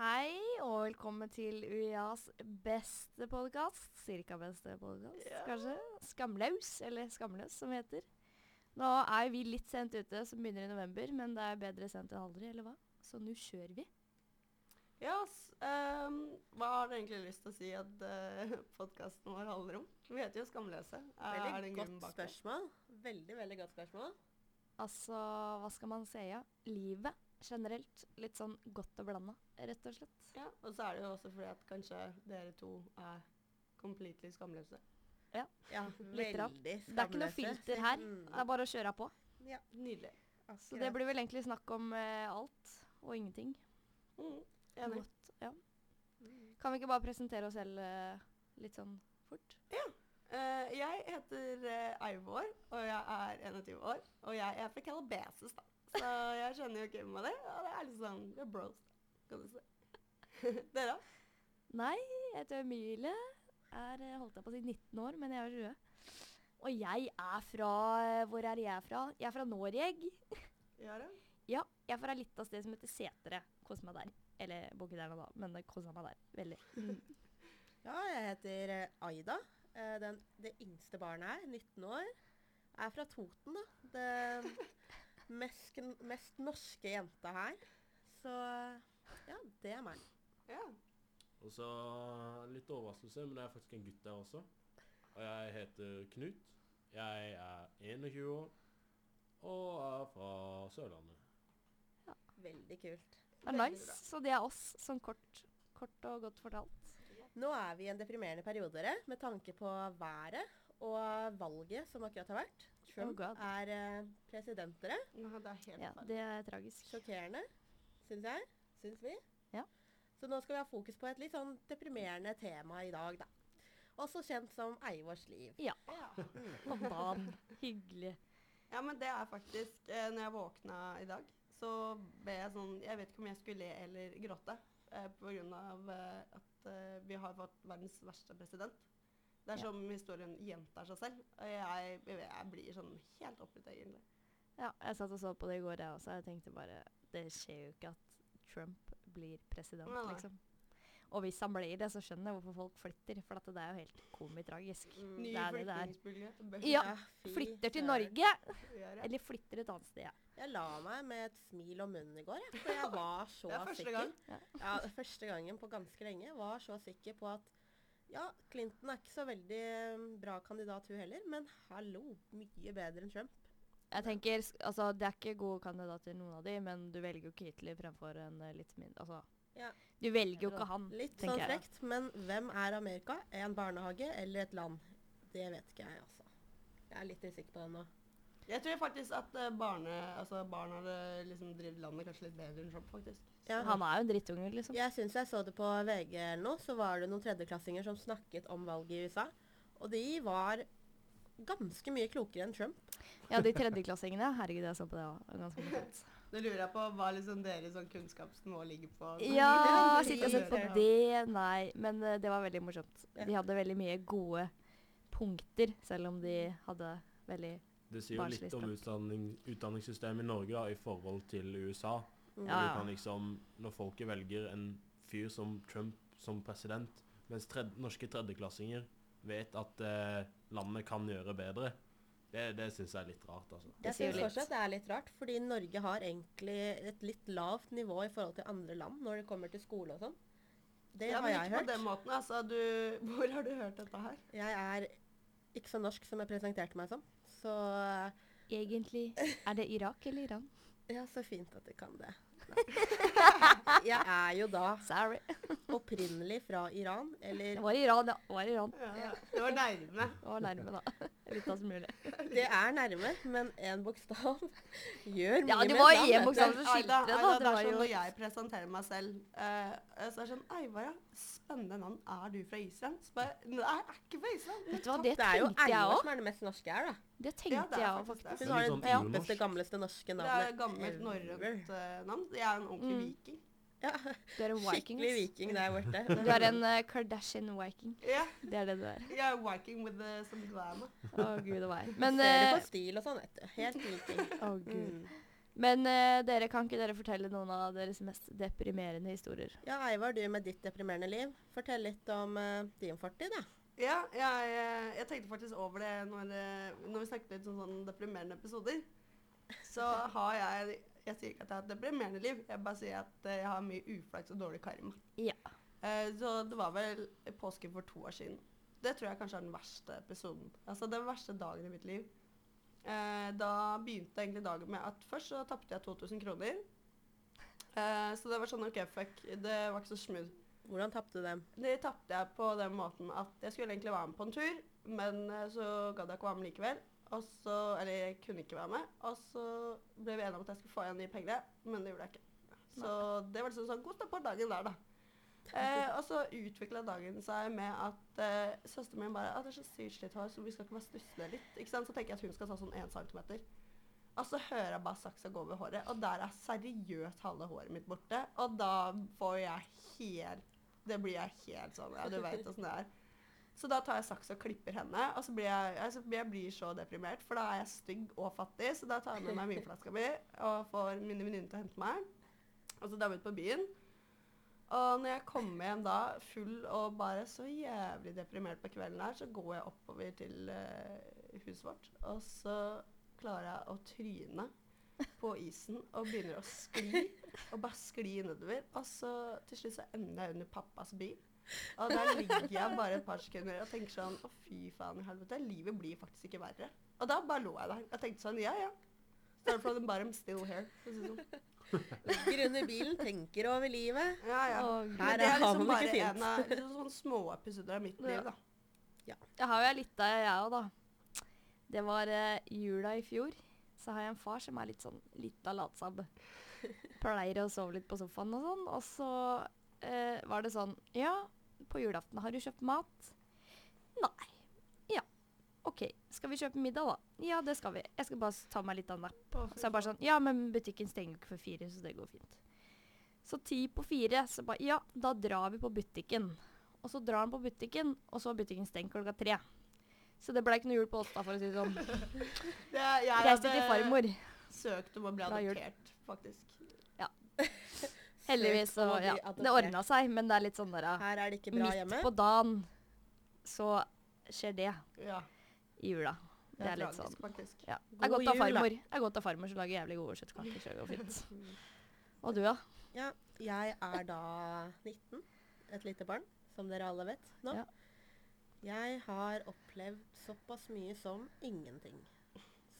Hei og velkommen til UiAs beste podkast. Cirka beste podkast, Ja. kanskje. Skamlaus, eller Skamløs, som det heter. Nå er vi litt sent ute, som begynner i november, men det er bedre sent enn aldri, eller hva? Så nå kjører vi. Ja, yes, um, hva har du egentlig lyst til å si at uh, podkasten vår handler om? Vi heter jo Skamløse. Er, er det Veldig en godt bak spørsmål. Veldig, veldig godt spørsmål. Altså, hva skal man si? Ja? Livet generelt. Litt sånn godt og blanda, rett og slett. Ja, og så er det jo også fordi at kanskje dere to er completely skamløse. Ja, Litt rart. Det er ikke noe filter her. Mm. Det er bare å kjøre på. Ja, Nydelig. Så det blir vel egentlig snakk om eh, alt og ingenting. Mm, enig. Godt, ja. Kan vi ikke bare presentere oss selv eh, litt sånn fort? Eh, jeg heter uh, Eivor, og jeg er 21 år. Og jeg er fra Calabasas, da. Så jeg skjønner jo Kim med det. Og det er litt sånn Det er bros, da, kan du si. dere? Nei, jeg heter Emilie. Er, eh, holdt jeg på å si 19 år, men jeg er 20. Og jeg er fra eh, Hvor er jeg fra? Jeg er fra Norge. Jara? Ja, jeg er fra et lite sted som heter Setre. Kos meg der. Eller bor ikke der nå, da, men det kosa meg der. Veldig. Ja, jeg heter eh, Aida. Eh, Den, det yngste barnet her, 19 år. Jeg er fra Toten, da. Det mest, mest norske jenta her. Så ja, det er meg. Ja. Og så litt overraskelse, men det er faktisk en gutt der også. Og jeg heter Knut. Jeg er 21 år og er fra Sørlandet. Ja. Veldig kult. Det er nice. bra. Så det er oss, sånn kort, kort og godt fortalt. Nå er vi i en deprimerende periode, dere, med tanke på været og valget som akkurat har vært. Trump oh er uh, president, dere. Ja, det er helt Ja, det er tragisk. Sjokkerende, syns jeg. Syns vi. Ja. Så nå skal vi ha fokus på et litt sånn deprimerende tema i dag, da. Også kjent som Eivors liv. Ja. Ja. Og dagen. Hyggelig. ja, men det er faktisk eh, Når jeg våkna i dag, så ble jeg sånn Jeg vet ikke om jeg skulle le eller gråte. Eh, av eh, at eh, vi har fått verdens verste president. Det er Ja. som historien gjentar seg selv. Og jeg, jeg, blir sånn helt oppgitt, egentlig. Ja, jeg satt og så på det i går, jeg også. Jeg tenkte bare Det skjer jo ikke at Trump blir president, Nei, nei. liksom. Og hvis han blir det, så skjønner jeg hvorfor folk flytter. For at det er jo helt komitragisk. Mm. Ny flyktningbølge. Ja, Flytter til. Norge! Eller flytter et annet sted. Ja. Jeg la meg med et smil om munnen i går, jeg, for jeg var så Det er første sikker. gang. Ja, er første gangen på ganske lenge. Var så sikker på at ja, Clinton er ikke så veldig eh, bra kandidat, hun heller, men hallo, mye bedre enn Trump. Jeg tenker, altså Det er ikke gode kandidater, noen av de, men du velger jo ikke Hitler fremfor en eh, litt mindre Altså, Ja. du velger jo ikke han, Litt sånn frekt, men hvem er Amerika? En barnehage eller et land? Det vet ikke jeg, altså. Jeg er litt usikker på det nå. Jeg tror faktisk at eh, barne, altså barn hadde liksom drevet landet kanskje litt bedre enn Trump, faktisk. Ja. Han er jo en drittunge, liksom. Jeg syns jeg så det på VG eller noe, så var det noen tredjeklassinger som snakket om valget i USA. Og de var ganske mye klokere enn Trump. Ja, de tredjeklassingene. Herregud, jeg så på det òg. Ganske morsomt. Nå lurer jeg på hva liksom deres sånn kunnskapsnivå ligger på. Ja, sitter sitte og sett på det Nei, men uh, det var veldig morsomt. De hadde veldig mye gode punkter, selv om de hadde veldig Det sier jo litt om utdanning, utdanningssystemet i Norge da, i forhold til USA. Mm. Ja, Du kan liksom, Når folket velger en fyr som Trump som president, mens tredje, norske tredjeklassinger vet at eh, landet kan gjøre bedre, det, det syns jeg er litt rart, altså. Det Jeg syns fortsatt det er litt rart, fordi Norge har egentlig et litt lavt nivå i forhold til andre land når det kommer til skole og sånn. Det ja, har men jeg ikke på den måten. Altså, du, hvor har du hørt dette her? Jeg er ikke så norsk som jeg presenterte meg som. Så Egentlig Er det Irak eller Iran? ja, så fint at du kan det. Jeg er jo da Sorry. opprinnelig fra Iran, Det var Iran, ja. Det var Iran. Ja, det var nærme. Det var nærme, da. Som mulig. Det er nærme, men én bokstav gjør mye Ja, det var én bokstav som skilte Aida, det, da. Det det var er sånn når jeg presenterer meg selv, uh, så er det sånn Eivar, ja. Spennende navn. Er du fra Israel? Så bare Nei, jeg er ikke fra Israel. Vet du hva, det Det er jo òg. som er det mest norske her, da. Det Ja, tenkte det er jeg òg, faktisk Hun har det sånn gamleste norske navnet. Det er gammelt norrønt eh, navn. Jeg er en ordentlig Mm. viking. Ja, Du er en viking. skikkelig viking der borte. Du er en uh, Kardashian-viking. Ja, Det er det du er. jeg er viking with uh, some glamour. Å, gud og vei. Men Ser det eh, på stil og sånn, vet du. Helt viking. Å, gud. Mm. Men uh, dere, kan ikke dere fortelle noen av deres mest deprimerende historier? Ja, Eivar, du med ditt deprimerende liv. Fortell litt om uh, din fortid, da. Ja, jeg, jeg tenkte faktisk over det når, eh, når vi snakket litt om sånne deprimerende episoder. Så har jeg Jeg sier ikke at jeg har et deprimerende liv, jeg bare sier at eh, jeg har mye uflaks og dårlig karma. Ja. Eh, så det var vel påske for to år siden. Det tror jeg kanskje er den verste episoden. Altså den verste dagen i mitt liv. Eh, da begynte egentlig dagen med at først så tapte jeg 2000 kroner. Eh, så det var sånn OK, fuck. Det var ikke så smooth. Hvordan tapte du dem? Det tapte jeg på den måten at jeg skulle egentlig være med på en tur, men eh, så gadd jeg ikke være med likevel. Og så, eller jeg kunne ikke være med. Og så ble vi enige om at jeg skulle få igjen de pengene, men det gjorde jeg ikke. Så det var liksom sånn god start på dagen der, da. Eh, og så utvikla dagen seg med at eh, søsteren min bare at det er så sykt slitt hår, så vi skal ikke bare stusse det litt. Ikke sant? Så tenker jeg at hun skal ta sånn én centimeter. Og så hører jeg bare saksa gå over håret, og der er seriøst halve håret mitt borte. Og da får jeg helt Det blir jeg helt sånn Ja, du veit åssen det er. Så da tar jeg saks og klipper henne, og så blir jeg, altså, jeg blir så deprimert, for da er jeg stygg og fattig, så da tar jeg med meg vinflaska mi og får mine venninner til å hente meg. Og så drar vi ut på byen. Og når jeg kommer hjem da, full og bare så jævlig deprimert på kvelden her, så går jeg oppover til uh, huset vårt, og så klarer jeg å tryne på isen og begynner å skli. Og bare skli nedover. Og så til slutt så ender jeg under pappas bil. Og der ligger jeg bare et par sekunder og tenker sånn Å, fy faen i helvete. Livet blir faktisk ikke verre. Og da bare lå jeg der. Jeg tenkte sånn Ja, ja. Start from the bottom, still here. det sånn. Ligger under bilen, tenker over livet. Ja, ja. Og Her det er liksom bare ikke fint. en av liksom sånne små episoder av mitt Ja. liv, da. Jeg har jo ei lita, jeg òg, da. Det var uh, jula i fjor. Så har jeg en far som er litt sånn litt av latsabb. Pleier å sove litt på sofaen og sånn. Og så eh, var det sånn Ja, på julaften har du kjøpt mat? Nei. Ja. OK. Skal vi kjøpe middag, da? Ja, det skal vi. Jeg skal bare ta meg litt av en nap. Så jeg bare sånn Ja, men butikken stenger ikke før fire, så det går fint. Så ti på fire, så bare Ja, da drar vi på butikken. Og så drar han på butikken, og så er butikken stengt klokka tre. Så det ble ikke noe jul på oss, da, for å si det sånn. Det, jeg Reiste til farmor. søkt om å bli adoptert, faktisk. Heldigvis. Så, ja, det ordna seg, men det er litt sånn der Her er det ikke bra Midt hjemme. på dagen så skjer det Ja, i jula. Det er litt tragisk, sånn faktisk. ja. Det God er godt av farmor. Det er godt av farmor som lager jævlig gode kjøttkaker. Så det går fint. Og du, da? Ja, jeg er da 19. Et lite barn, som dere alle vet nå. Ja. Jeg har opplevd såpass mye som ingenting.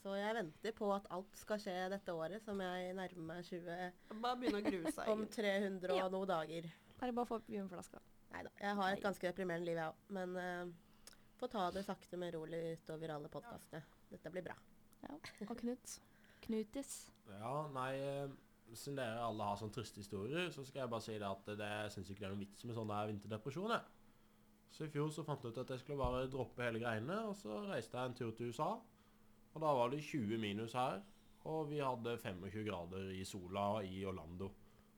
Så jeg venter på at alt skal skje dette året, som jeg nærmer meg 20 Bare begynne å grue seg. om egentlig. 300 Ja. og noe dager. Bare bare få opp vinflaska. Nei da, jeg har et ganske deprimerende liv, jeg òg. Men uh, få ta det sakte, men rolig utover alle podkastene. Dette blir bra. Ja. Og Knut. Knutis. Ja, nei eh, Siden dere alle har sånne triste historier, så skal jeg bare si det at det, jeg syns ikke det er noen vits med sånn vinterdepresjon. Så i fjor så fant jeg ut at jeg skulle bare droppe hele greiene, og så reiste jeg en tur til USA. Og da var det 20 minus her, og vi hadde 25 grader i sola i Orlando.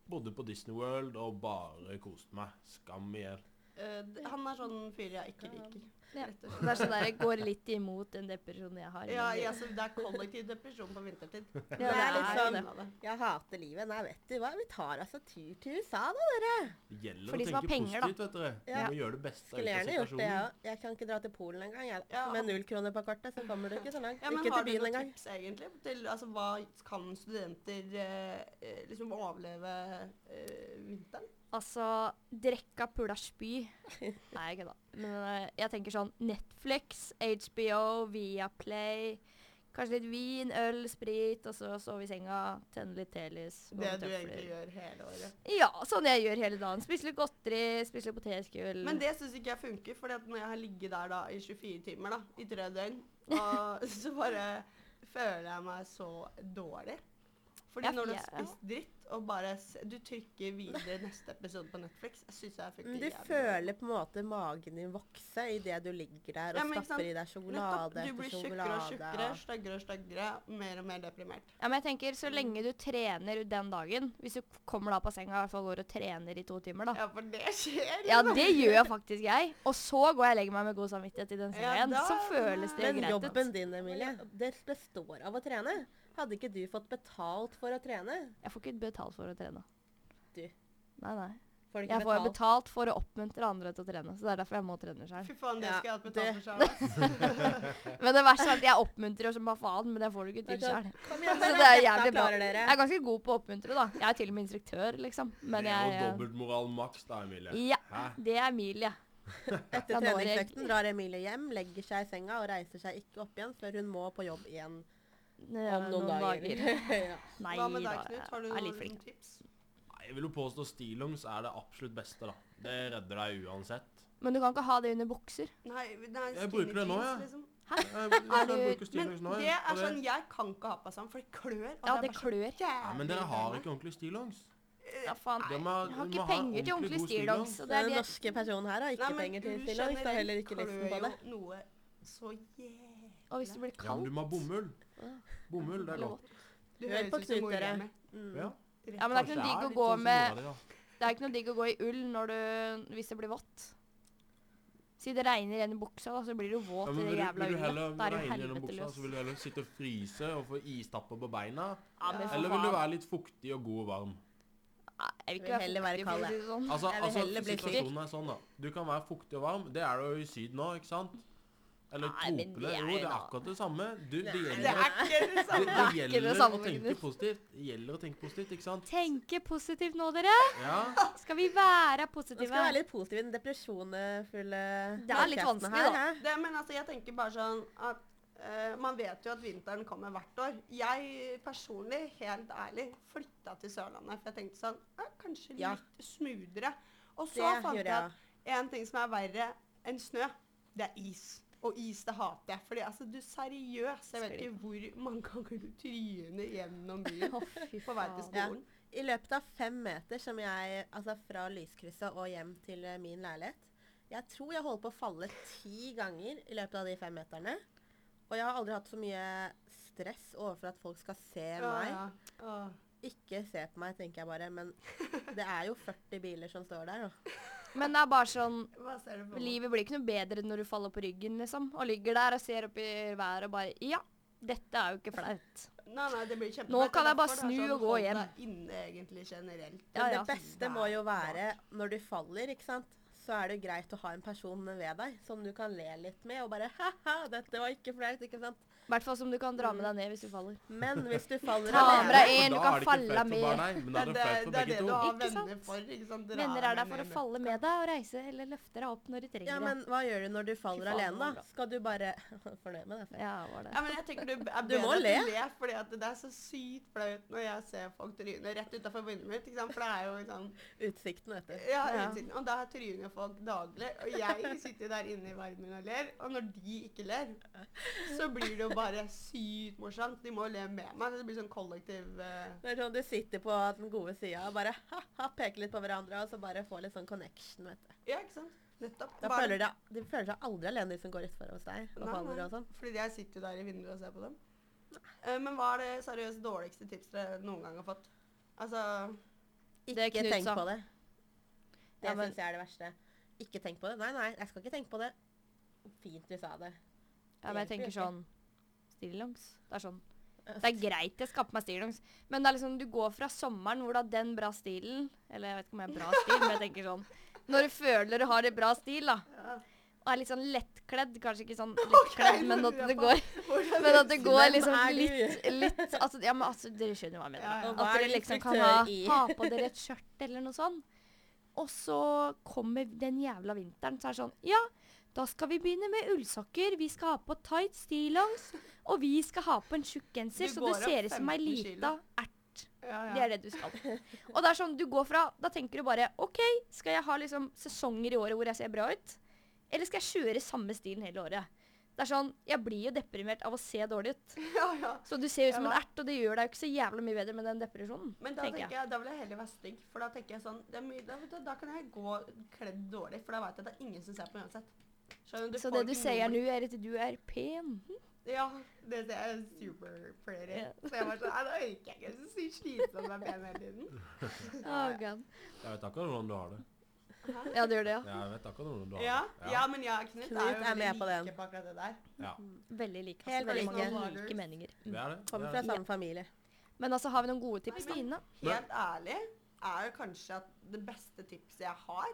Bodde på Disney World og bare koste meg. Skam i hjel. Eh, han er sånn fyr jeg ikke liker. Ja. Det er sånn der, jeg går litt imot den depresjonen jeg har. Ja, ja, så det er kollektiv depresjon på vintertid. Ja, det er litt sånn- Jeg hater livet. Nei, vet du hva? Vi tar altså tur til USA, da, dere. Det gjelder For å tenke penger, da. positivt, vet dere. Ja. Vi må gjøre det beste Skulle gjerne gjort det, jeg òg. Jeg kan ikke dra til Polen engang. Ja. Med null kroner på kortet, så kommer du ikke så langt. Ja, men ikke har du noen tips egentlig? Til, altså, hva kan studenter eh, eh, liksom overleve eh, vinteren? Altså, drekka pula spy. Nei, ikke da. Men eh, jeg tenker sånn Netflix, HBO, Viaplay. Kanskje litt vin, øl, sprit, og så sove i senga, tenne litt telys. Det du egentlig gjør hele året. Ja, sånn jeg gjør hele dagen. Spise litt godteri, spise litt potetgull. Men det syns ikke jeg funker, for når jeg har ligget der da i 24 timer da, i tre døgn, og så bare føler jeg meg så dårlig. Fordi når du har spist dritt, og bare du trykker videre neste episode på Netflix, jeg synes jeg funker Men du jævlig føler på en måte magen din vokse idet du ligger der og Ja, men stapper i deg sjokolade etter sjokolade Du blir tjukkere og tjukkere, styggere og styggere, mer og mer deprimert. Ja, men jeg tenker, Så lenge du trener den dagen Hvis du kommer da på senga og i hvert fall går og trener i to timer, da. Ja, for det skjer. Ja, det gjør faktisk jeg. Og så går jeg og legger meg med god samvittighet i den senga Ja, igjen. Så føles det Men greit ut. jobben din, Emilie, det består av å trene. Hadde ikke du fått betalt for å trene? Jeg får ikke betalt for å trene. Du. Nei, nei. Får du ikke Jeg får betalt? betalt for å oppmuntre andre til å trene, så det er derfor jeg må trene sjøl. Fy faen, det Ja, jeg hatt betalt for sjøl. Men det verste er at jeg oppmuntrer som bare faen, men det får du ikke til sjøl. Så det er jævlig bra. Jeg er ganske god på å oppmuntre, da. Jeg er til og med instruktør, liksom. Men det er jo jeg dobbeltmoral maks da, Emilie. Ja, det er Emilie. Etter er treningsøkten drar Emilie hjem, legger seg i senga og reiser seg ikke opp igjen før hun må på jobb igjen Eh, om noen, dager. ja. Nei Hva med deg, Knut? Har du jeg noen flink. tips? Nei, Jeg vil jo påstå stillongs er det absolutt beste, da. Det redder deg uansett. Men du kan ikke ha det under bukser. Nei, nei Jeg bruker det nå, jeg. ja. Liksom. Jeg, jeg, Er jeg Men nå, det er sånn Jeg kan ikke ha på sånn, for det klør. og Ja, det, det klør. Ja, men dere har ikke ordentlig stillongs. Ja, faen. Nei, må- Jeg har ikke penger til ordentlig stillongs. Den norske personen her har ikke Nei, men penger til stillongs, og heller ikke lysten på klør det. jo noe så jævlig. Og hvis det blir Ja, men du må ha bomull. Bomull, det er godt. Du hører på Knut, dere. Mm. Ja. Ja, men det er ikke noe digg å gå sånn med da. Det er ikke noe digg å gå i ull når du, hvis det blir vått. Si det regner igjen i buksa, da, så blir du våt Ja, i det jævla vil du heller ullet. Da er det jo regne gjennom buksa, så vil du heller sitte og fryse og få istapper på beina? Ja, Eller vil du være litt fuktig og god og varm? Jeg vil Jeg ikke vil være heller være fuktig, for å kald, si det sånn. Altså, altså situasjonen er sånn, da. Du kan være fuktig og varm. Det er du jo i Syden nå, ikke sant? Eller Nei, det er Jo, det er akkurat det samme. Du, det gjelder, Det er ikke det samme. det det gjelder samme, å tenke positivt. Det gjelder å tenke positivt, ikke sant? Tenke positivt nå, dere. Ja. Skal vi være positive? Nå skal være litt positiv i den depresjonfulle Det er litt vanskelig, vanskelig, da. Det, men altså, jeg tenker bare sånn at uh, man vet jo at vinteren kommer hvert år. Jeg personlig, helt ærlig, flytta til Sørlandet. For jeg tenkte sånn eh, Kanskje Ja. litt smoothere. Og så Det fant jeg at en ting som er verre enn snø, det er is. Og is, det hater jeg. Fordi altså, du seriøst, jeg vet ikke hvor mange ganger du tryner gjennom byen fy på vei til skolen. Ja. I løpet av fem meter som jeg, altså fra lyskrysset og hjem til eh, min leilighet Jeg tror jeg holder på å falle ti ganger i løpet av de fem meterne. Og jeg har aldri hatt så mye stress overfor at folk skal se meg. Ja, ja. Ikke se på meg, tenker jeg bare. Men det er jo 40 biler som står der. Da. Men det er bare sånn Hva ser du på? Livet blir ikke noe bedre når du faller på ryggen, liksom. Og ligger der og ser opp i været og bare Ja, dette er jo ikke flaut. Nei, nei, det blir kjempeflaut. Nå kan jeg bare snu sånn, og gå hjem. inne egentlig generelt. Ja, ja. det beste må jo være når du faller, ikke sant. Så er det greit å ha en person ved deg som du kan le litt med, og bare ha-ha, dette var ikke flaut, ikke sant. I hvert fall som du kan dra med deg ned hvis du faller. Men hvis du faller Ta med deg en du kan ikke falle med. men da er det det, flaut for er begge det du to. har Ikke sant? venner for. ikke sant? Dra Venner er der for å falle med deg og reise eller løfte deg opp når du trenger det. Ja, men hva gjør du når du faller alene, da? Skal du bare Fornøyd med det? Ja, var det. Ja, men jeg tenker du er Du må le. le, fordi at det er så sykt flaut når jeg ser folk tryne rett utafor vinduet mitt. ikke sant? For det er jo sånn Utsikten, vet du. Ja, utsikten. Og da tryner folk daglig. Og jeg sitter der inne i varmen min og ler. Og når de ikke ler, så blir det jo bare sykt morsomt. De må jo le med meg. Det blir sånn kollektiv uh... Det er sånn du sitter på den gode sida og bare ha-ha, peker litt på hverandre, og så bare får litt sånn connection, vet du. Ja, ikke sant? Nettopp. Da Bare- føler de, de føler seg aldri alene, de som går utfor hos deg og Nei, nei, og sånn. Fordi jeg sitter jo der i vinduet og ser på dem. Uh, men hva er det seriøst dårligste tipset dere noen gang har fått? Altså Ikke tenk på det. Det Ja, men- syns jeg er det verste. Ikke tenk på det. Nei, nei, jeg skal ikke tenke på det. Fint du sa det. Ja, men jeg tenker sånn Stillongs. Det er sånn Det er greit jeg skal på meg stillongs, men det er liksom du går fra sommeren hvor du har den bra stilen Eller jeg vet ikke om jeg har bra stil, men jeg tenker sånn Når du føler du har en bra stil, da, og er litt sånn lettkledd Kanskje ikke sånn lettkledd, men at det går Men at det går liksom litt, litt altså, Ja, men altså, dere skjønner hva jeg mener. At er dere liksom kan ha, ha på dere et skjørt eller noe sånt. Og så kommer den jævla vinteren, så er det sånn Ja, da skal vi begynne med ullsokker. Vi skal ha på tight stillongs. Og vi skal ha på en tjukk genser, så du ser ut som ei 15 lita ert. Ja, ja. Det er det du skal. Og det er sånn, du går fra Da tenker du bare OK, skal jeg ha liksom sesonger i året hvor jeg ser bra ut? Eller skal jeg kjøre samme stilen hele året? Det er sånn, Jeg blir jo deprimert av å se dårlig ut. ja, ja. Så du ser ut som Ja, en ert, og det gjør deg jo ikke så jævlig mye bedre med den depresjonen. Men da tenker jeg. jeg, da vil jeg heller være stygg. For da tenker jeg sånn det mye, da, da kan jeg gå kledd dårlig, for da vet jeg at det er ingen som ser på meg uansett. Skjønner du? Så det du sier nå, er at du er pen? Ja, det ser jeg super pretty. Så jeg var sånn, nei, da orker jeg ikke så slitsomt med pen hele tiden. Oh, God. Jeg vet akkurat hvordan du har det. Ja, det gjør det, ja. Ja, jeg vet akkurat hvordan du har Ja, det. ja, men jeg og Knut, Knut er jo er med på den. på akkurat det der. ja. Veldig like. Helt Altså, veldig like. like meninger. Det er det. Kommer er fra det. samme familie. Men altså, har vi noen gode tips, Stine? Helt ærlig er jo kanskje at det beste tipset jeg har,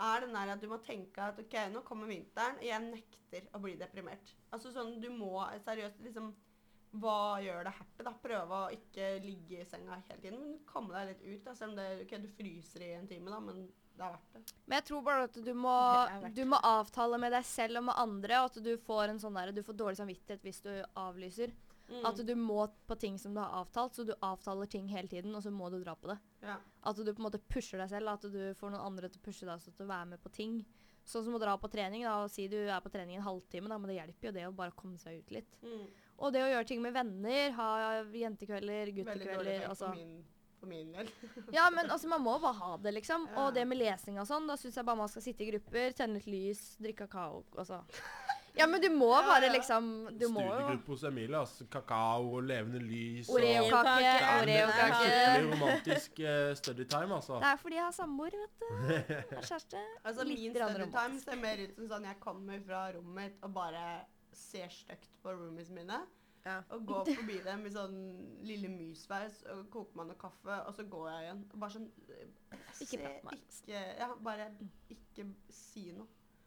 er den der at du må tenke at ok, nå kommer vinteren, og jeg nekter å bli deprimert. Altså sånn, du må seriøst liksom Hva gjør deg happy, da? Prøve å ikke ligge i senga hele tiden, men komme deg litt ut. da, Selv om det, ok, du fryser i en time, da, men det er verdt det. Men jeg tror bare at du må, du må avtale med deg selv og med andre, og at du får en sånn der, du får dårlig samvittighet hvis du avlyser. Mm. At du må på ting som du har avtalt, så du avtaler ting hele tiden, og så må du dra på det. ja. At du på en måte pusher deg selv, at du får noen andre til å pushe deg så til å være med på ting. Sånn som å dra på trening, da, og si du er på trening en halvtime, da, men det hjelper jo det å bare komme seg ut litt. Mm. Og det å gjøre ting med venner, ha jentekvelder, guttekvelder, altså. for min del. Ja, men altså, man må bare ha det, liksom. Ja. Og det med lesing og sånn, da syns jeg bare man skal sitte i grupper, tenne litt lys, drikke kakao, altså. Ja, men du må Ja, bare liksom Du må jo Studiegruppe hos Emilie, altså. Kakao og levende lys. Oreokake, Det er en oreokake. skikkelig romantisk uh, studytime, altså. Det er fordi jeg har samboer, vet du. Jeg har kjæreste. Altså, Litt min grann study time ser mer ut som sånn jeg kommer fra rommet mitt og bare ser stygt på roomies mine. Ja. Og går forbi dem i sånn lille mysveis og koker meg noe kaffe, og så går jeg igjen. Og bare sånn Ikke se- prat med meg. Ikke, ja, bare ikke si noe.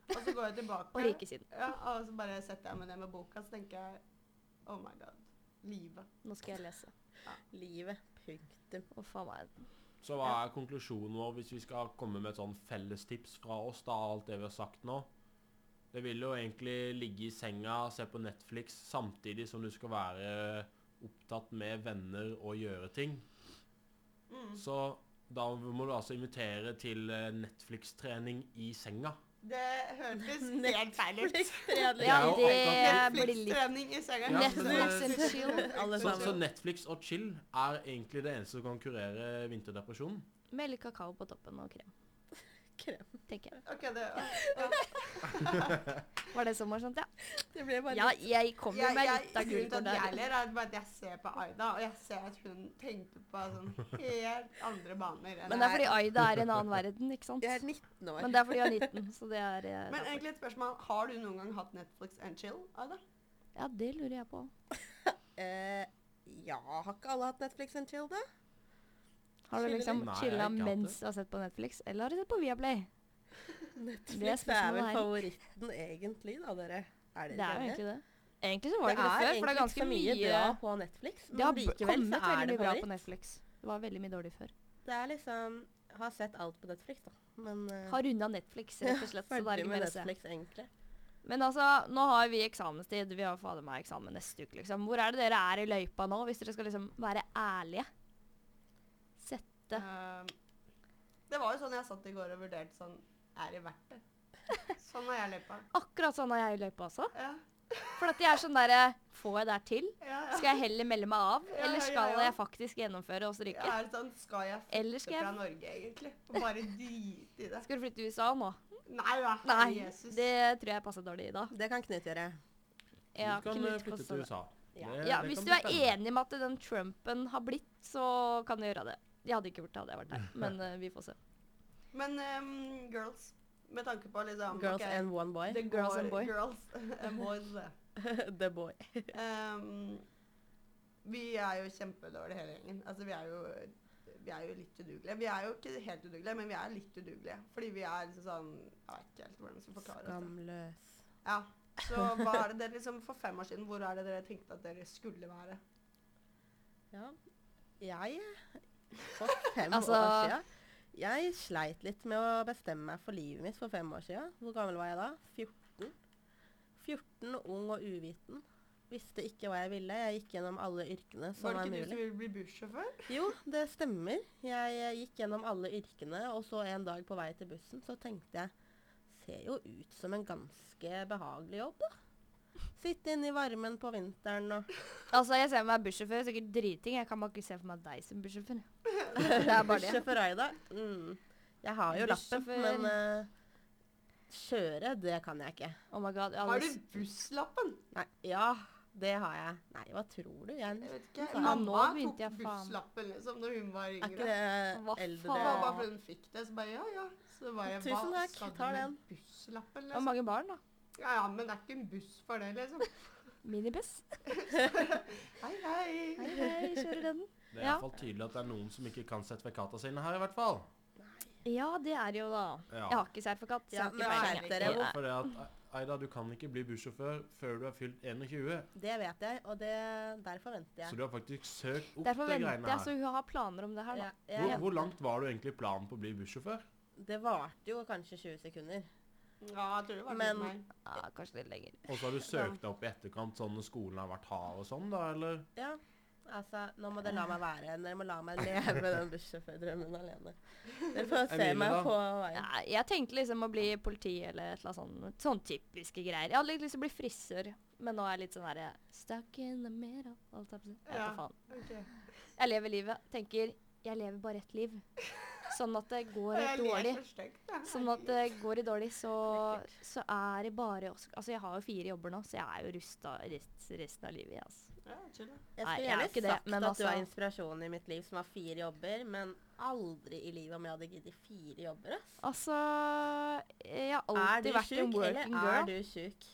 Og så går jeg tilbake. Og rikesiden. Ja, og så bare setter jeg meg ned med boka, så tenker jeg Oh my god. Livet. Nå skal jeg lese. Livet. Punktum. Og faen meg. Så hva er konklusjonen vår hvis vi skal komme med et sånn fellestips fra oss, da, alt det vi har sagt nå? Det vil jo egentlig ligge i senga, se på Netflix, samtidig som du skal være opptatt med venner og gjøre ting. Mm. Så da må du altså invitere til Netflix-trening i senga. Det hørtes helt feil ut. Ja, det blir litt i senga. Ja, Netflix and chill. Alle Så, så. Netflix og chill er egentlig det eneste som kan kurere vinterdepresjonen? Med litt kakao på toppen og krem, Krem. tenker jeg. Ok, det, ja. Var det så morsomt, ja? Det ble bare Ja, jeg kom jo med litt av grunnen til gullkorn at jeg der. ler, er bare at jeg ser på Aida, og jeg ser at hun tenkte på sånn helt andre baner. enn Men det er fordi. Aida er i en annen verden, ikke sant? Jeg er 19 år. Men det er fordi hun er 19, så det er eh, Men derfor. egentlig et spørsmål. Har du noen gang hatt Netflix and chill, Aida? Ja, det lurer jeg på. Eh, ja, har ikke alle hatt Netflix and chill, da? Har du liksom chilla mens du har sett på Netflix, eller har du sett på Viaplay? Netflix Det er er, vel favoritten egentlig, da, dere? Er Det det er jo egentlig det. Egentlig så var det det ikke det før, for det er ganske mye bra på Netflix, Det har likevel så er det bra på. Netflix. Det var veldig mye dårlig før. Det er liksom Har sett alt på Netflix, da. Men uh, Har runda Netflix, rett og slett. så det er ikke med mer å se. Netflix, egentlig. Men altså, nå har vi eksamenstid. Vi har fader meg eksamen neste uke, liksom. Hvor er det dere er i løypa nå, hvis dere skal liksom være ærlige? Sette Ehm, det var jo sånn jeg satt i går og vurderte sånn Er det verdt det? Sånn har jeg løypa. Akkurat sånn har jeg løypa også. Ja. For at jeg er sånn derre Får jeg det her til? Ja, ja. Skal jeg heller melde meg av, Ja, eller skal ja. jeg faktisk gjennomføre og stryke? Jeg er sånn, skal jeg flytte skal jeg- fra Norge, egentlig? Og bare drite i det? Skal du flytte til USA nå? Nei da, Nei, Jesus. det tror jeg passer dårlig i da. Det kan Knut gjøre. Ja, du kan Knut eh, flytte til. USA. Ja. Det- Ja, det hvis du er enig med at den Trumpen har blitt, så kan du gjøre det. Jeg hadde ikke gjort det, hadde jeg vært der. Men uh, vi får se. Men um, girls, med tanke på liksom Girls okay, and one boy. The Girls and boy. Girls and boys. The boy. um, vi er jo kjempedårlige hele gjengen. Altså, vi er jo vi er jo litt udugelige. Vi er jo ikke helt udugelige, men vi er litt udugelige. Fordi vi er liksom sånn Jeg vet ikke helt hvordan jeg skal forklare det. Skamløs. Ja. Så hva er det dere liksom For fem år siden, hvor er det dere tenkte at dere skulle være? Ja. Jeg For fem Altså- år siden Jeg sleit litt med å bestemme meg for livet mitt for fem år siden. Hvor gammel var jeg da? 14? 14, ung og uviten. Visste ikke hva jeg ville. Jeg gikk gjennom alle yrkene som Var mulig. var det ikke du som ville bli bussjåfør? Jo, det stemmer. Jeg eh, gikk gjennom alle yrkene, og så en dag på vei til bussen så tenkte jeg Ser jo ut som en ganske behagelig jobb, da. Sitte inne i varmen på vinteren og Altså, jeg ser meg bussjåfør, sikkert driting. Jeg kan bare ikke se for meg deg som bussjåfør. Det er bare det. Aida. Mm. Jeg har jo lappen, men uh, kjøre, det kan jeg ikke. Oh my god. Jeg Har du busslappen? Nei, ja. Det har jeg. Nei, hva tror du? Jeg Jeg vet ikke. Ja, Mamma tok jeg busslappen liksom når hun var Er ikke yngre. det Hva eldre Det var bare fordi hun fikk det, så bare ja, ja. Så bare, Tusen hva takk, tar den. busslappen, Og liksom? mange barn, da. Ja, ja, men det er ikke en buss for det, liksom. Minibuss. Hei, hei. Hei, hei, kjører den. Det er Ja. iallfall tydelig at det er noen som ikke kan sertifikatene sine her, i hvert fall. Ja, det er jo, da. Ja. Jeg har ikke sertifikat. så Ja, har men dere, For det at, Aida, du kan ikke bli bussjåfør før du er fylt 21, Det vet jeg, og det, derfor venter jeg. så du har faktisk søkt opp Derfor de venter greiene jeg, så her. hun har planer om det her, da. Ja, Hvor, hvor langt var du egentlig planen på å bli bussjåfør? det varte jo kanskje 20 sekunder. Ja, jeg tror det var Men- litt mer. Ja, kanskje litt lenger. Og så har du søkt deg opp i etterkant sånn når skolen har vært hard og sånn, da, eller? Ja, altså, nå må dere la meg være. Dere må la meg leve den bussjåførdrømmen alene. Dere får se Emilie, meg da? på veien. Ja, jeg tenkte liksom å bli politi eller et eller annet sånn, sånn typiske greier. Jeg hadde litt lyst til å bli frisør, men nå er jeg litt sånn derre Stuck in the middle. Alt jeg Ja. faen. Okay. Jeg lever livet. Tenker jeg lever bare ett liv. Sånn at det går dårlig. så. Sånn at det går i dårlig, så, så er det bare Altså, jeg har jo fire jobber nå, så jeg er jo rusta rest, resten av livet, altså. Ja, chill. Jeg skulle er gjerne sagt det, at du er altså- inspirasjonen i mitt liv som har fire jobber, men aldri i livet om jeg hadde giddet fire jobber. ass. Altså Jeg har alltid vært vært en working girl. er du sjuk?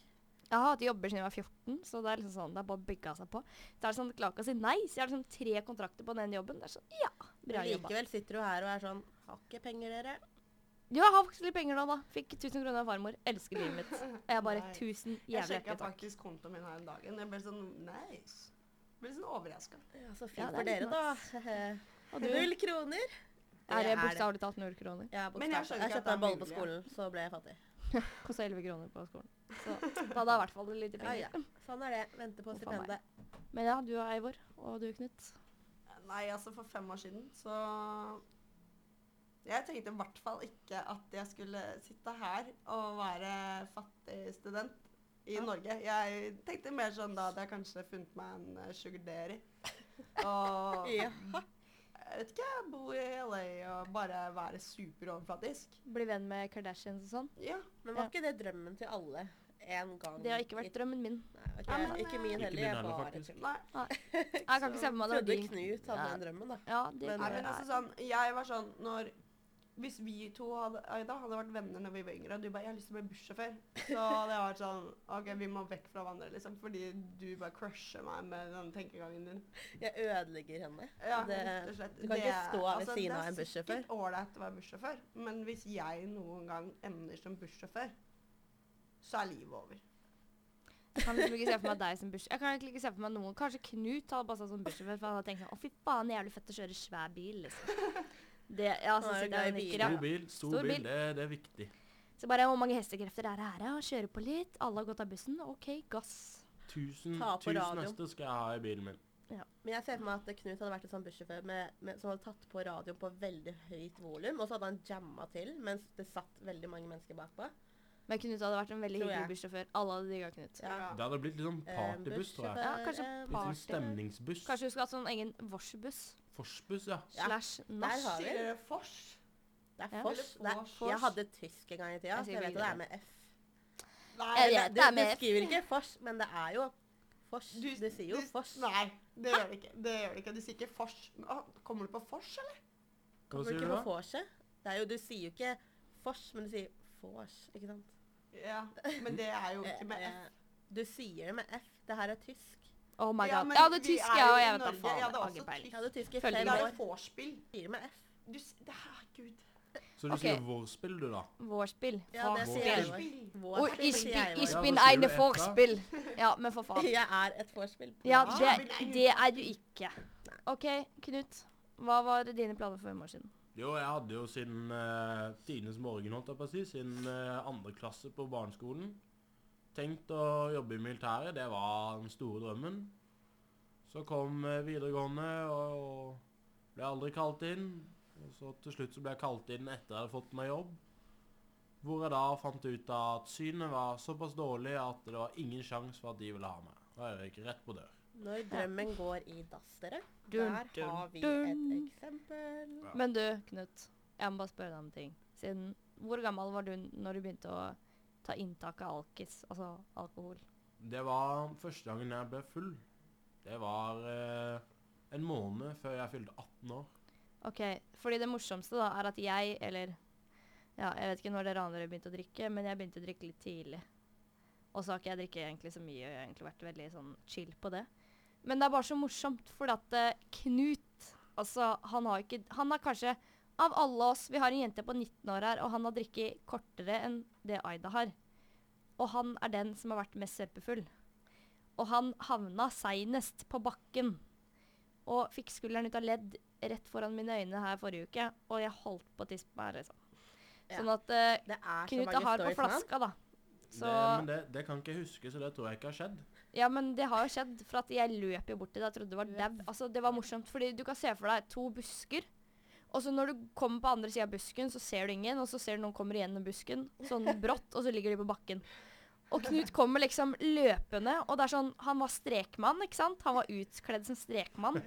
Jeg har hatt jobber siden jeg var 14, så det er liksom sånn, det er bare bygga seg på. Det er sånn, klarer ikke å si nei, så jeg har liksom tre kontrakter på den jobben. Det er sånn, ja, bra jobba. likevel sitter du her og er sånn Har ikke penger, dere. Jo, jeg har faktisk litt penger nå, da. Fikk 1000 kroner av farmor. Elsker livet mitt. Og jeg bare Nei. 1000 Jeg jævlig sjekka Jeg takk. faktisk kontoen min her en dag. Jeg ble sånn nice. Jeg Ble sånn overraska. Ja, så fint Ja, det for er dere, litt da. Og du? Null kroner. Er det bokstavelig talt null kroner? Ja, Men jeg bokstavelig. skjønner Jeg ikke at kjøpte det er bolle på mulig, ja. skolen, så ble jeg fattig. Kosta 11 kroner på skolen. Så da hadde jeg i hvert fall litt Ja, penger. ja. Sånn er det. Vente på Uff a meg. stipendet. Men ja, du og Eivor. Og du, Knut. Nei, altså for fem år siden så Jeg tenkte i hvert fall ikke at jeg skulle sitte her og være fattig student i Ja. Norge. Jeg tenkte mer sånn da hadde jeg kanskje funnet meg en uh, sugar daddy. Og Ja. jeg vet ikke, bo i LA og bare være superoverflatisk. Bli venn med Kardashians og sånn. Ja. Men var Ja. ikke det drømmen til alle en gang? Det har ikke i- vært drømmen min. Nei, okay. Ja, men, ikke min heller. Ikke heller. min Jeg bare faktisk. tuller. Nei. Jeg kan ikke se for meg det Trodde. Knut hadde Ja. den drømmen, da. Ja, det Men, Nei, men altså sånn, jeg var sånn når Hvis vi to hadde, Aida, hadde vært venner når vi var yngre, og du bare 'Jeg har lyst til å bli bussjåfør', så hadde jeg vært sånn OK, vi må vekk fra hverandre, liksom. Fordi du bare crusher meg med den tenkegangen din. Jeg ødelegger henne. Ja, Det- rett og slett. du kan ikke stå ved altså, siden av en bussjåfør. Det er sikkert ålreit å være bussjåfør, men hvis jeg noen gang ender som bussjåfør, så er livet over. Jeg kan liksom ikke se for meg deg som bussjåfør. Jeg kan liksom ikke se for meg noen Kanskje Knut hadde passa som bussjåfør, for han hadde tenkt sånn Å, fy faen, jævlig fett å kjøre svær bil, liksom. Det, ja, så er sitter jeg og nikker, ja. Stor bil, stor, Stor bil. bil, det, det er viktig. Så bare Hvor mange hestekrefter er det her, Ja, Kjøre på litt. Alle har gått av bussen. OK, gass. Tusen, Ta tusen hester skal jeg ha i bilen min. Men jeg ser for meg at Knut hadde vært en sånn bussjåfør med, med, som hadde tatt på radioen på veldig høyt volum, og så hadde han jamma til mens det satt veldig mange mennesker bakpå. Men Knut hadde vært en veldig hyggelig bussjåfør. Alle hadde digga Knut. Ja. Det hadde blitt litt sånn Eh, partybuss, tror jeg. Ja, kanskje party. Litt sånn stemningsbuss. Kanskje du skulle hatt sånn egen vorsebuss Forsbuss, ja. Ja, slash Der har vi fors? Det er Fors. Det er, Fors. jeg hadde tysk en gang i tida, Jeg så jeg vet at det er med F. Nei, Jeg Det, vet. det, er med du F. skriver ikke Fors, men det er jo Fors. Du, sier jo du- Fors. Nei, det gjør det ikke. Det gjør det ikke. Du sier ikke fors. Kommer du på fors, eller? Kommer du du ikke på vorset? Det er jo, du sier jo ikke Fors, men du sier Fors, ikke sant? Ja, men det er jo ikke med Eh, F. eh, Du sier det med F. Det her er tysk. Oh my Ja, god. men Jeg hadde vi tysk, jeg og jeg vet da faen. Jeg hadde Jeg også ikke. Jeg hadde tysk i Følger fem Det er år. vorspiel. Det med F. Du, det er, Gud. Så du sier vårspill, du, da? Vorspiel. Ja, det sier jeg. Vorspiel Og ich bin, jeg Ja, eine du? Vorspiel. Ja, men for faen. Jeg er et vorspiel. Ja, Ja, det, det er du ikke. OK, Knut. Hva var dine planer for fem år siden? Jo, jeg hadde jo siden uh, tidenes morgen, holdt jeg på å si, siden uh, andre klasse på barneskolen. Tenkt å jobbe i militæret, det var den store drømmen. Så kom eh, videregående og, og ble aldri kalt inn. Og så til slutt så ble jeg kalt inn etter jeg hadde fått meg jobb. Hvor jeg da fant ut at synet var såpass dårlig at det var ingen sjanse for at de ville ha meg. Da er jeg ikke rett på dør. Når drømmen går i dass, dere, der har vi et eksempel. Ja. Men du, Knut. Jeg må bare spørre deg om en ting. Siden, hvor gammel var du når du begynte å ta inntak av alkis, altså alkohol? Det var første gangen jeg ble full. Det var eh, en måned før jeg fylte 18 år. Ok, fordi det morsomste da er at jeg, eller ja, jeg vet ikke når dere andre begynte å drikke, men jeg begynte å drikke litt tidlig. Og så har ikke jeg drikket egentlig så mye, og jeg har egentlig vært veldig sånn chill på det. Men det er bare så morsomt, fordi at eh, Knut, altså han har ikke, han har kanskje, av alle oss, vi har en jente på 19 år her, og han har drikket kortere enn det Aida har. Og han er den som har vært mest søpefull. Og han havna seinest på bakken. Og fikk skulderen ut av ledd rett foran mine øyne her forrige uke, og jeg holdt på å tisse på meg, liksom. Ja. Sånn at uh, Knut er hard på flaska, da. Så Det, men det, det kan ikke jeg huske, så det tror jeg ikke har skjedd. Ja, men det har jo skjedd, for at jeg løp jo bort til det. Jeg trodde det var dau. Altså, det var morsomt, fordi du kan se for deg to busker. Og så når du kommer på andre sida av busken, så ser du ingen, og så ser du noen kommer igjennom busken, sånn brått, og så ligger de på bakken. Og Knut kommer liksom løpende, og det er sånn Han var strekmann, ikke sant? Han var utkledd som strekmann.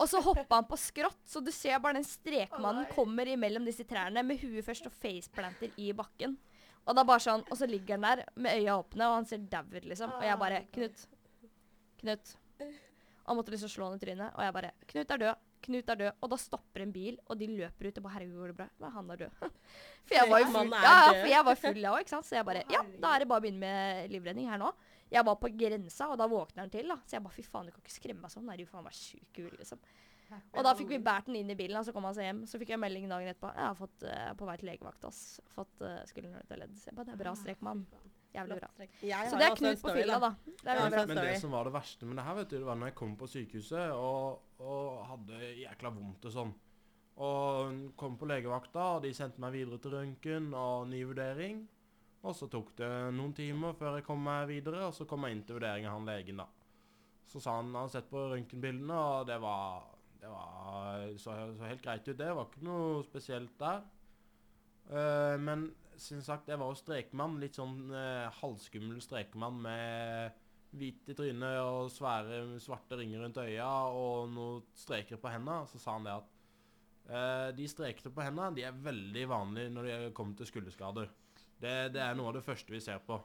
Og så hoppa han på skrått, så du ser bare den strekmannen kommer imellom disse trærne med huet først og faceplanter i bakken. Og det er bare sånn, og så ligger han der med øya åpne, og han ser dauer, liksom. Og jeg bare Knut. Knut. Han måtte liksom slå han i trynet, og jeg bare Knut er død. Knut er død. Og da stopper en bil, og de løper ut. Og bare herregud, går det bra? Men han er død. For jeg var jo full, ja, for jeg var full, jeg òg, ikke sant. Så jeg bare Ja, da er det bare å begynne med livredning her nå. Jeg var på grensa, og da våkner han til, da. Så jeg bare fy faen, du kan ikke skremme meg sånn. Er du faen meg sjuk i huet, liksom. Og da fikk vi båret den inn i bilen, og så kom han seg hjem. Så fikk jeg melding dagen etterpå. Jeg har fått uh, på vei til legevakt, ass. Fått uh, skulderen ut av ledd. Så jeg bare, det er bra strek, mann. Jævlig bra. Så det er Knut på fylla, da. Det er Ja, bra. bra Men det som var det verste med det her, vet du, det var når jeg kom på sykehuset og, og hadde jækla vondt og sånn. Og kom på legevakta, og de sendte meg videre til røntgen og ny vurdering. Og så tok det noen timer før jeg kom meg videre, og så kom jeg inn til vurdering av han legen, da. Så sa han han sett på røntgenbildene, og det var Det var, så, så helt greit ut, det. var ikke noe spesielt der. Eh, men som sagt, jeg var jo strekmann. Litt sånn uh, halvskummel strekmann med hvit i trynet og svære, svarte ringer rundt øya og noen streker på hendene. Så sa han det at uh, de strekene på hendene de er veldig vanlige når det kommer til skulderskader. Det, det er noe av det første vi ser på.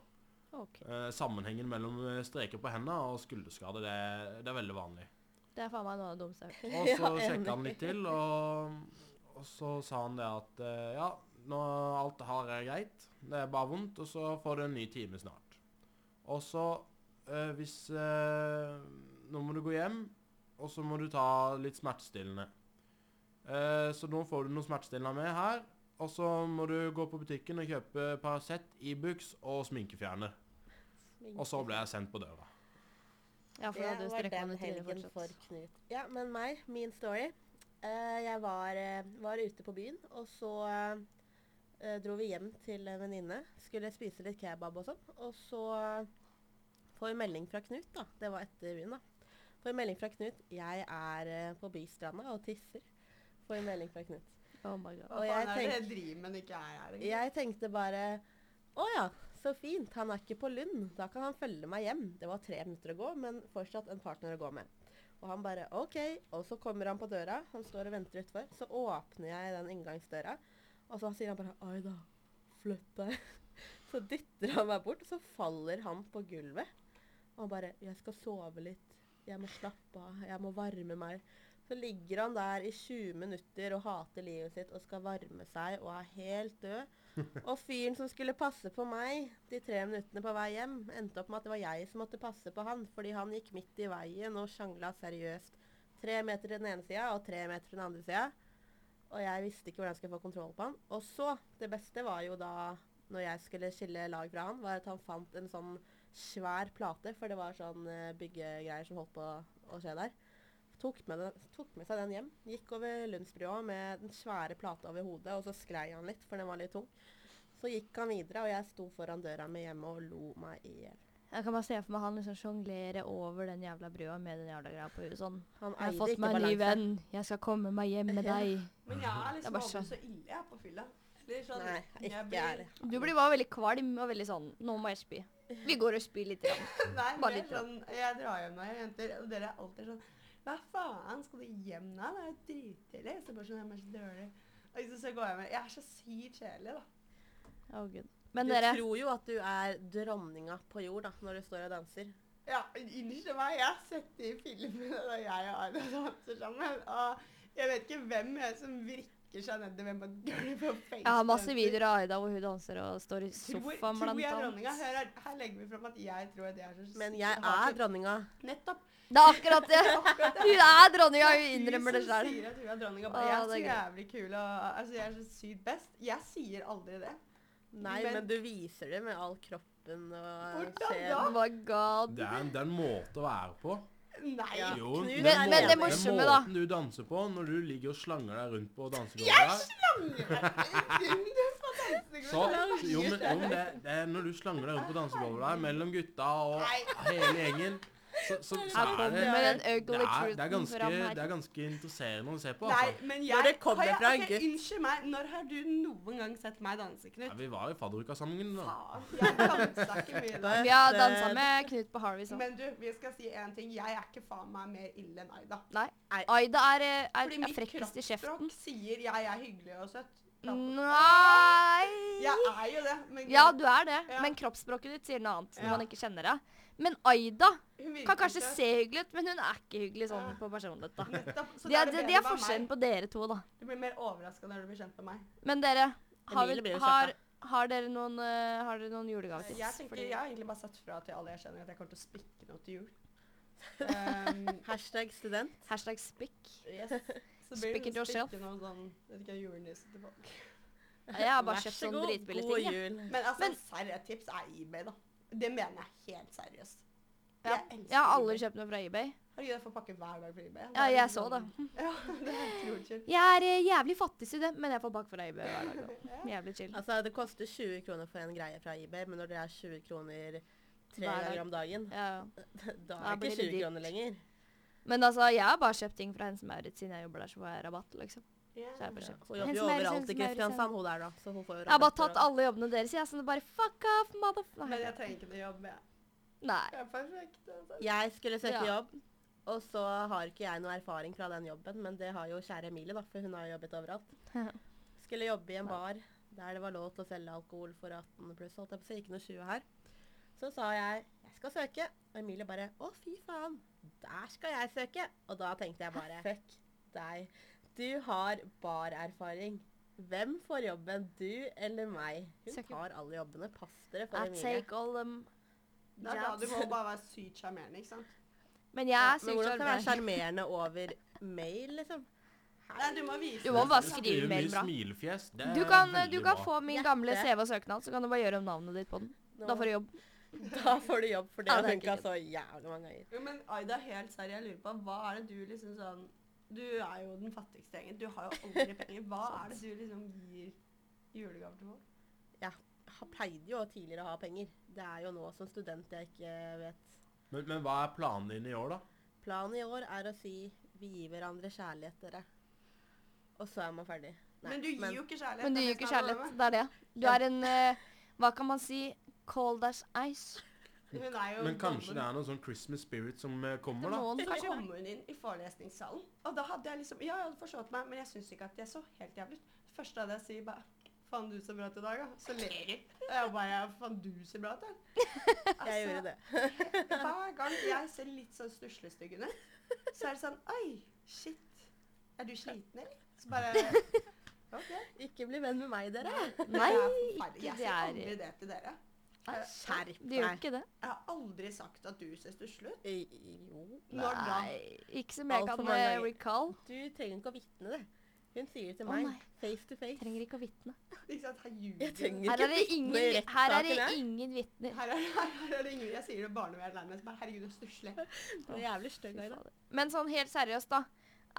Okay. Uh, sammenhengen mellom streker på hendene og skulderskader, det, det er veldig vanlig. Det er faen meg noe av det dummeste jeg har hørt. Og så ja, sjekka han litt til, og, og så sa han det at uh, ja, nå alt det her er greit, det er bare vondt, og så får du en ny time snart. Og så øh, hvis øh, Nå må du gå hjem, og så må du ta litt smertestillende. Uh, så nå får du noe smertestillende med her. Og så må du gå på butikken og kjøpe Paracet, Ibux og sminkefjerner. Og så ble jeg sendt på døra. Ja, for Det var den helgen for. Knut. Ja, men meg, min story. Uh, jeg var, eh, var ute på byen, og så eh, dro vi hjem til en venninne. Skulle spise litt kebab og sånn. Og så får vi melding fra Knut, da. Det var etter byen, da. Får vi melding fra Knut. Jeg er eh, på bystranda og tisser. Får vi melding fra Knut. Oh my god. Hva Og jeg faen er det jeg driver med når ikke jeg er her? egentlig? Jeg tenkte bare Å ja, så fint. Han er ikke på Lund. Da kan han følge meg hjem. Det var tre minutter å gå, men fortsatt en partner å gå med. Og han bare OK. Og så kommer han på døra. Han står og venter utfor. Så åpner jeg den inngangsdøra, og så sier han bare Oi da, flytt deg. Så dytter han meg bort, og så faller han på gulvet. Og han bare Jeg skal sove litt. Jeg må slappe av. Jeg må varme meg. Så ligger han der i 20 minutter og hater livet sitt og skal varme seg og er helt død. Og fyren som skulle passe på meg de tre minuttene på vei hjem, endte opp med at det var jeg som måtte passe på han, fordi han gikk midt i veien og sjangla seriøst. Tre meter til den ene sida og tre meter til den andre sida. Og jeg visste ikke hvordan jeg skulle få kontroll på han. Og så, det beste var jo da, når jeg skulle skille lag fra han, var at han fant en sånn svær plate, for det var sånn eh, byggegreier som holdt på å skje der. Tok med, den, tok med seg den hjem. Gikk over Lundsbrua med den svære plata over hodet, og så sklei han litt, for den var litt tung. Så gikk han videre, og jeg sto foran døra mi hjemme og lo meg i hjel. Jeg kan bare se for meg han liksom sjonglere over den jævla brua med den jævla greia på huet sånn. Han Jeg har fått meg en ny venn. Jeg skal komme meg hjem med deg. Men jeg er liksom aldri så ille jeg på fylla. Sånn, Nei, jeg ikke blir-. Du blir bare veldig kvalm og veldig sånn Nå må jeg spy. Vi går og spyr litt. Nei, Bare litt, sånn, jeg drar hjem med jenter, og dere er alltid sånn Hva faen, skal du hjem nå? Det er jo drittidlig. Så bare sånn, jeg er så dårlig. Og så, går jeg med Jeg er så sykt kjedelig, da. Å, gud. Men du dere tror jo at du er dronninga på jord da, når du står og danser. Ja, unnskyld meg, jeg har sett de filmene da jeg og Aida danser sammen. Og jeg vet ikke hvem jeg som vrikker seg nedover på gulvet. Jeg har masse videoer av Aida hvor hun danser og står i sofaen tror blant jeg dronninga. annet. Her, er, her legger vi fram at jeg tror at jeg er så Men jeg er dronninga. Nettopp. Det er akkurat det! Hun er dronninga, hun er innrømmer det sjøl. Jeg er så jævlig kul og altså, jeg er så sykt best. Jeg sier aldri det. Nei, Men- men, du viser det med all kroppen og da? Oh my god. Det er, en, det er en måte å være på. Nei. Ja. Jo, Knut den er Men- men det måten- morsomme, den da- måten du danser på når du ligger og slanger deg rundt på dansegulvet slanger så, jo, men, jo, men det, det er når du slanger deg rundt på dansegulvet der mellom gutta og hele gjengen, så, så, så er det med den det ugly er, det, er ganske, fram her. det er ganske interesserende å se på. Nei, men jeg, Når det kommer jeg- fra en gutt. Unnskyld meg, når har du noen gang sett meg danse, Ja, Knut? vi var i fadderuka sammen. da. Ja, jeg dansa ikke mye da. Vi har dansa med Knut på Harvey sånn. Men du, vi skal si en ting. Jeg er ikke faen meg mer ille enn Aida. Nei. Aida er, er, er, Fordi er mitt frekkest i kjeften. kroppsspråk sier jeg er hyggelig og søt. Nei Jeg er jo det. Men Ja, du er det, Ja. men kroppsspråket ditt sier noe annet når Ja. man ikke kjenner det. Men Aida kan kanskje se hyggelig ut, men hun er ikke hyggelig sånn Ja. på personlighet, da. Nettopp. Det er, det de bedre er forskjellen på dere to, da. Du blir mer overraska når du blir kjent med meg. Men dere, har, vi, har, har dere noen, uh, har dere noen julegavetips? Jeg tenker, jeg har egentlig bare sagt fra til alle jeg kjenner at jeg kommer til å spikke noe til jul. Um, Hashtag student. Hashtag spikk. yes. Så blir Spick it yourself. noe sånn vet ikke, julenisse til folk. Jeg har bare kjøpt sånn dritbillige ting. Ja. Men altså, Men- serre tips er eBay, da. Det mener jeg helt seriøst. Ja. Jeg Jeg har aldri kjøpt noe fra eBay. Herregud, jeg får pakke hver dag fra eBay. Ja, jeg så det. sånn- Ja, det er utrolig chill. Jeg er eh, jævlig fattig student, men jeg får pakke fra eBay hver dag. og Jævlig chill. Altså, det koster 20 kroner for en greie fra eBay, men når det er 20 kroner tre Hver dag. ganger om dagen, Ja. da Da er det blir ikke det 20 dyrt. kroner lenger. Men altså, jeg har bare kjøpt ting fra Hense Maurits siden jeg jobber der, så får jeg rabatt, liksom. Ja. Så jeg har bare kjøpt. Hun jobber jo overalt i Kristiansand, hun der, da. Så hun får jo Jeg har bare tatt alle jobbene deres, jeg, så det bare fuck off, motherfucker. Men jeg trenger ikke noe jobb, jeg. Nei. Jeg er perfekt. Altså. Jeg skulle søke Ja. jobb, og så har ikke jeg noe erfaring fra den jobben, men det har jo kjære Emilie, da, for hun har jo jobbet overalt. Skulle jobbe i en bar der det var lov til å selge alkohol for 18 pluss, holdt jeg på å si, ikke noe 20 her. Så sa jeg jeg skal søke, og Emilie bare å fy faen, der skal jeg søke. Og da tenkte jeg bare fuck deg. Du har barerfaring. Hvem får jobben, du eller meg? Hun tar alle jobbene. Pass dere for I Emilie. take all them Det er da du må bare være sykt sjarmerende, ikke sant? Men jeg Ja, er sykt hvordan skal du være sjarmerende. sjarmerende over mail, liksom? Nei, du må vise Du må bare skrive mail bra. Smilfjes. Det er Du kan, du kan bra. få min gamle CV og søknad, så kan du bare gjøre om navnet ditt på den. Da får du jobb. Da får du jobb, for det Ja, det funka så jævlig mange ganger. Jo, men Aida, helt seriøst, jeg lurer på, hva er det du liksom sånn Du er jo den fattigste gjengen. Du har jo aldri penger. Hva er det du liksom gir julegave til folk? Har- pleide jo tidligere å ha penger. Det er jo nå som student jeg ikke vet. Men, men hva er planen din i år, da? Planen i år er å si vi gir hverandre kjærlighet, dere. Og så er man ferdig. Nei, men du gir jo ikke kjærlighet. Men du gir jo ikke det kjærlighet. Det er det. Du er en uh, Hva kan man si? Cold as ice. Hun er jo Men kanskje det er noen sånn Christmas spirit som eh, kommer, da? Noen kanskje. kom hun inn i forelesningssalen, og da hadde jeg liksom Ja, jeg hadde forstått meg, men jeg syns ikke at jeg så helt jævlig ut. Det Først hadde jeg sier bare Faen, du ser bra ut i dag, da. Så ler de. Og jeg bare Faen, du ser bra ut, da. Jeg gjorde det. Hver gang jeg ser litt sånn stuslestygg ut, så er det sånn Oi, shit. Er du sliten, eller? Så bare OK. Ikke bli venn med meg, dere. Nei, ikke dere. Jeg det sier er aldri det til dere. Skjerp deg. ikke det. Jeg har aldri sagt at du ser stusslig ut. Jo. Når da? Nei, ikke som jeg kan eh, recall. Du trenger ikke å vitne det. Hun sier det til meg. nei. Face to face. Trenger ikke å vitne. Her Jeg trenger ikke er det vitne ingen, her er det ingen vitner. Her er, her er det ingen Jeg sier det barnevernet nærmest. Bare herregud, det er stusslig. Du er jævlig stygg, Fy Aida. Men sånn helt seriøst, da.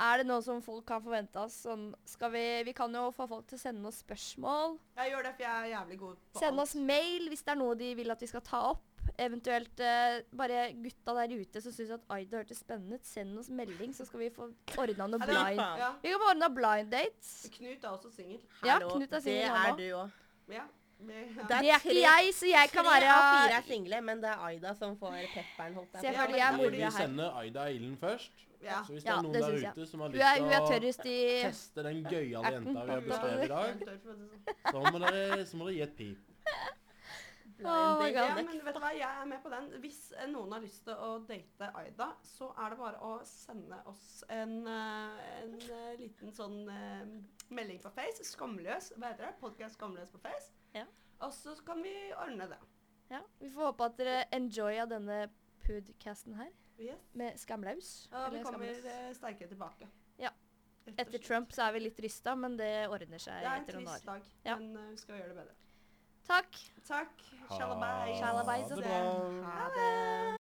Er det noe som folk kan forvente oss? Sånn, skal vi, vi kan jo få folk til å sende oss spørsmål. Jeg gjør det, for jeg er jævlig god på Send alt. oss mail hvis det er noe de vil at vi skal ta opp. Eventuelt eh, bare gutta der ute som syns at Aida hørtes spennende ut, send oss melding, så skal vi få ordna noe blind. Ja. Vi kan få ordna blind dates. Knut er også singel. Ja, Hallo, Knut er Det singel, han er du òg. Ja. Vi, ja. Det Det er ikke jeg, så jeg kan Tre av fire være er single, men det er Aida som får pepperen, holdt jeg på. deg, jeg er mora Vi her. sender Aida ilden først. ja. Så hvis det Ja, er noen det der jeg. ute som har Hun lyst er, til hun er å tørrest i teste den gøyale jenta vi har beskrevet i dag, det sånn. så må dere, så må dere gi et pip. My. God. Ja, men vet du hva, jeg er med på den. Hvis eh, noen har lyst til å date Aida, så er det bare å sende oss en, eh, en eh, liten sånn melding på Face. Skamløs, hva heter det? Podcast Skamløs på Face. Ja. Og så kan vi ordne det. Ja, Vi får håpe at dere enjoya denne podcasten her Yes. med Skamlaus. Ja, vi kommer Skamløs. sterkere tilbake. Ja. Etter. Trump så er vi litt rysta, men det ordner seg Det er en trist dag, Ja. men vi skal gjøre det bedre. Takk. Takk. Ha Shalabais. Ha det bra. Ha det.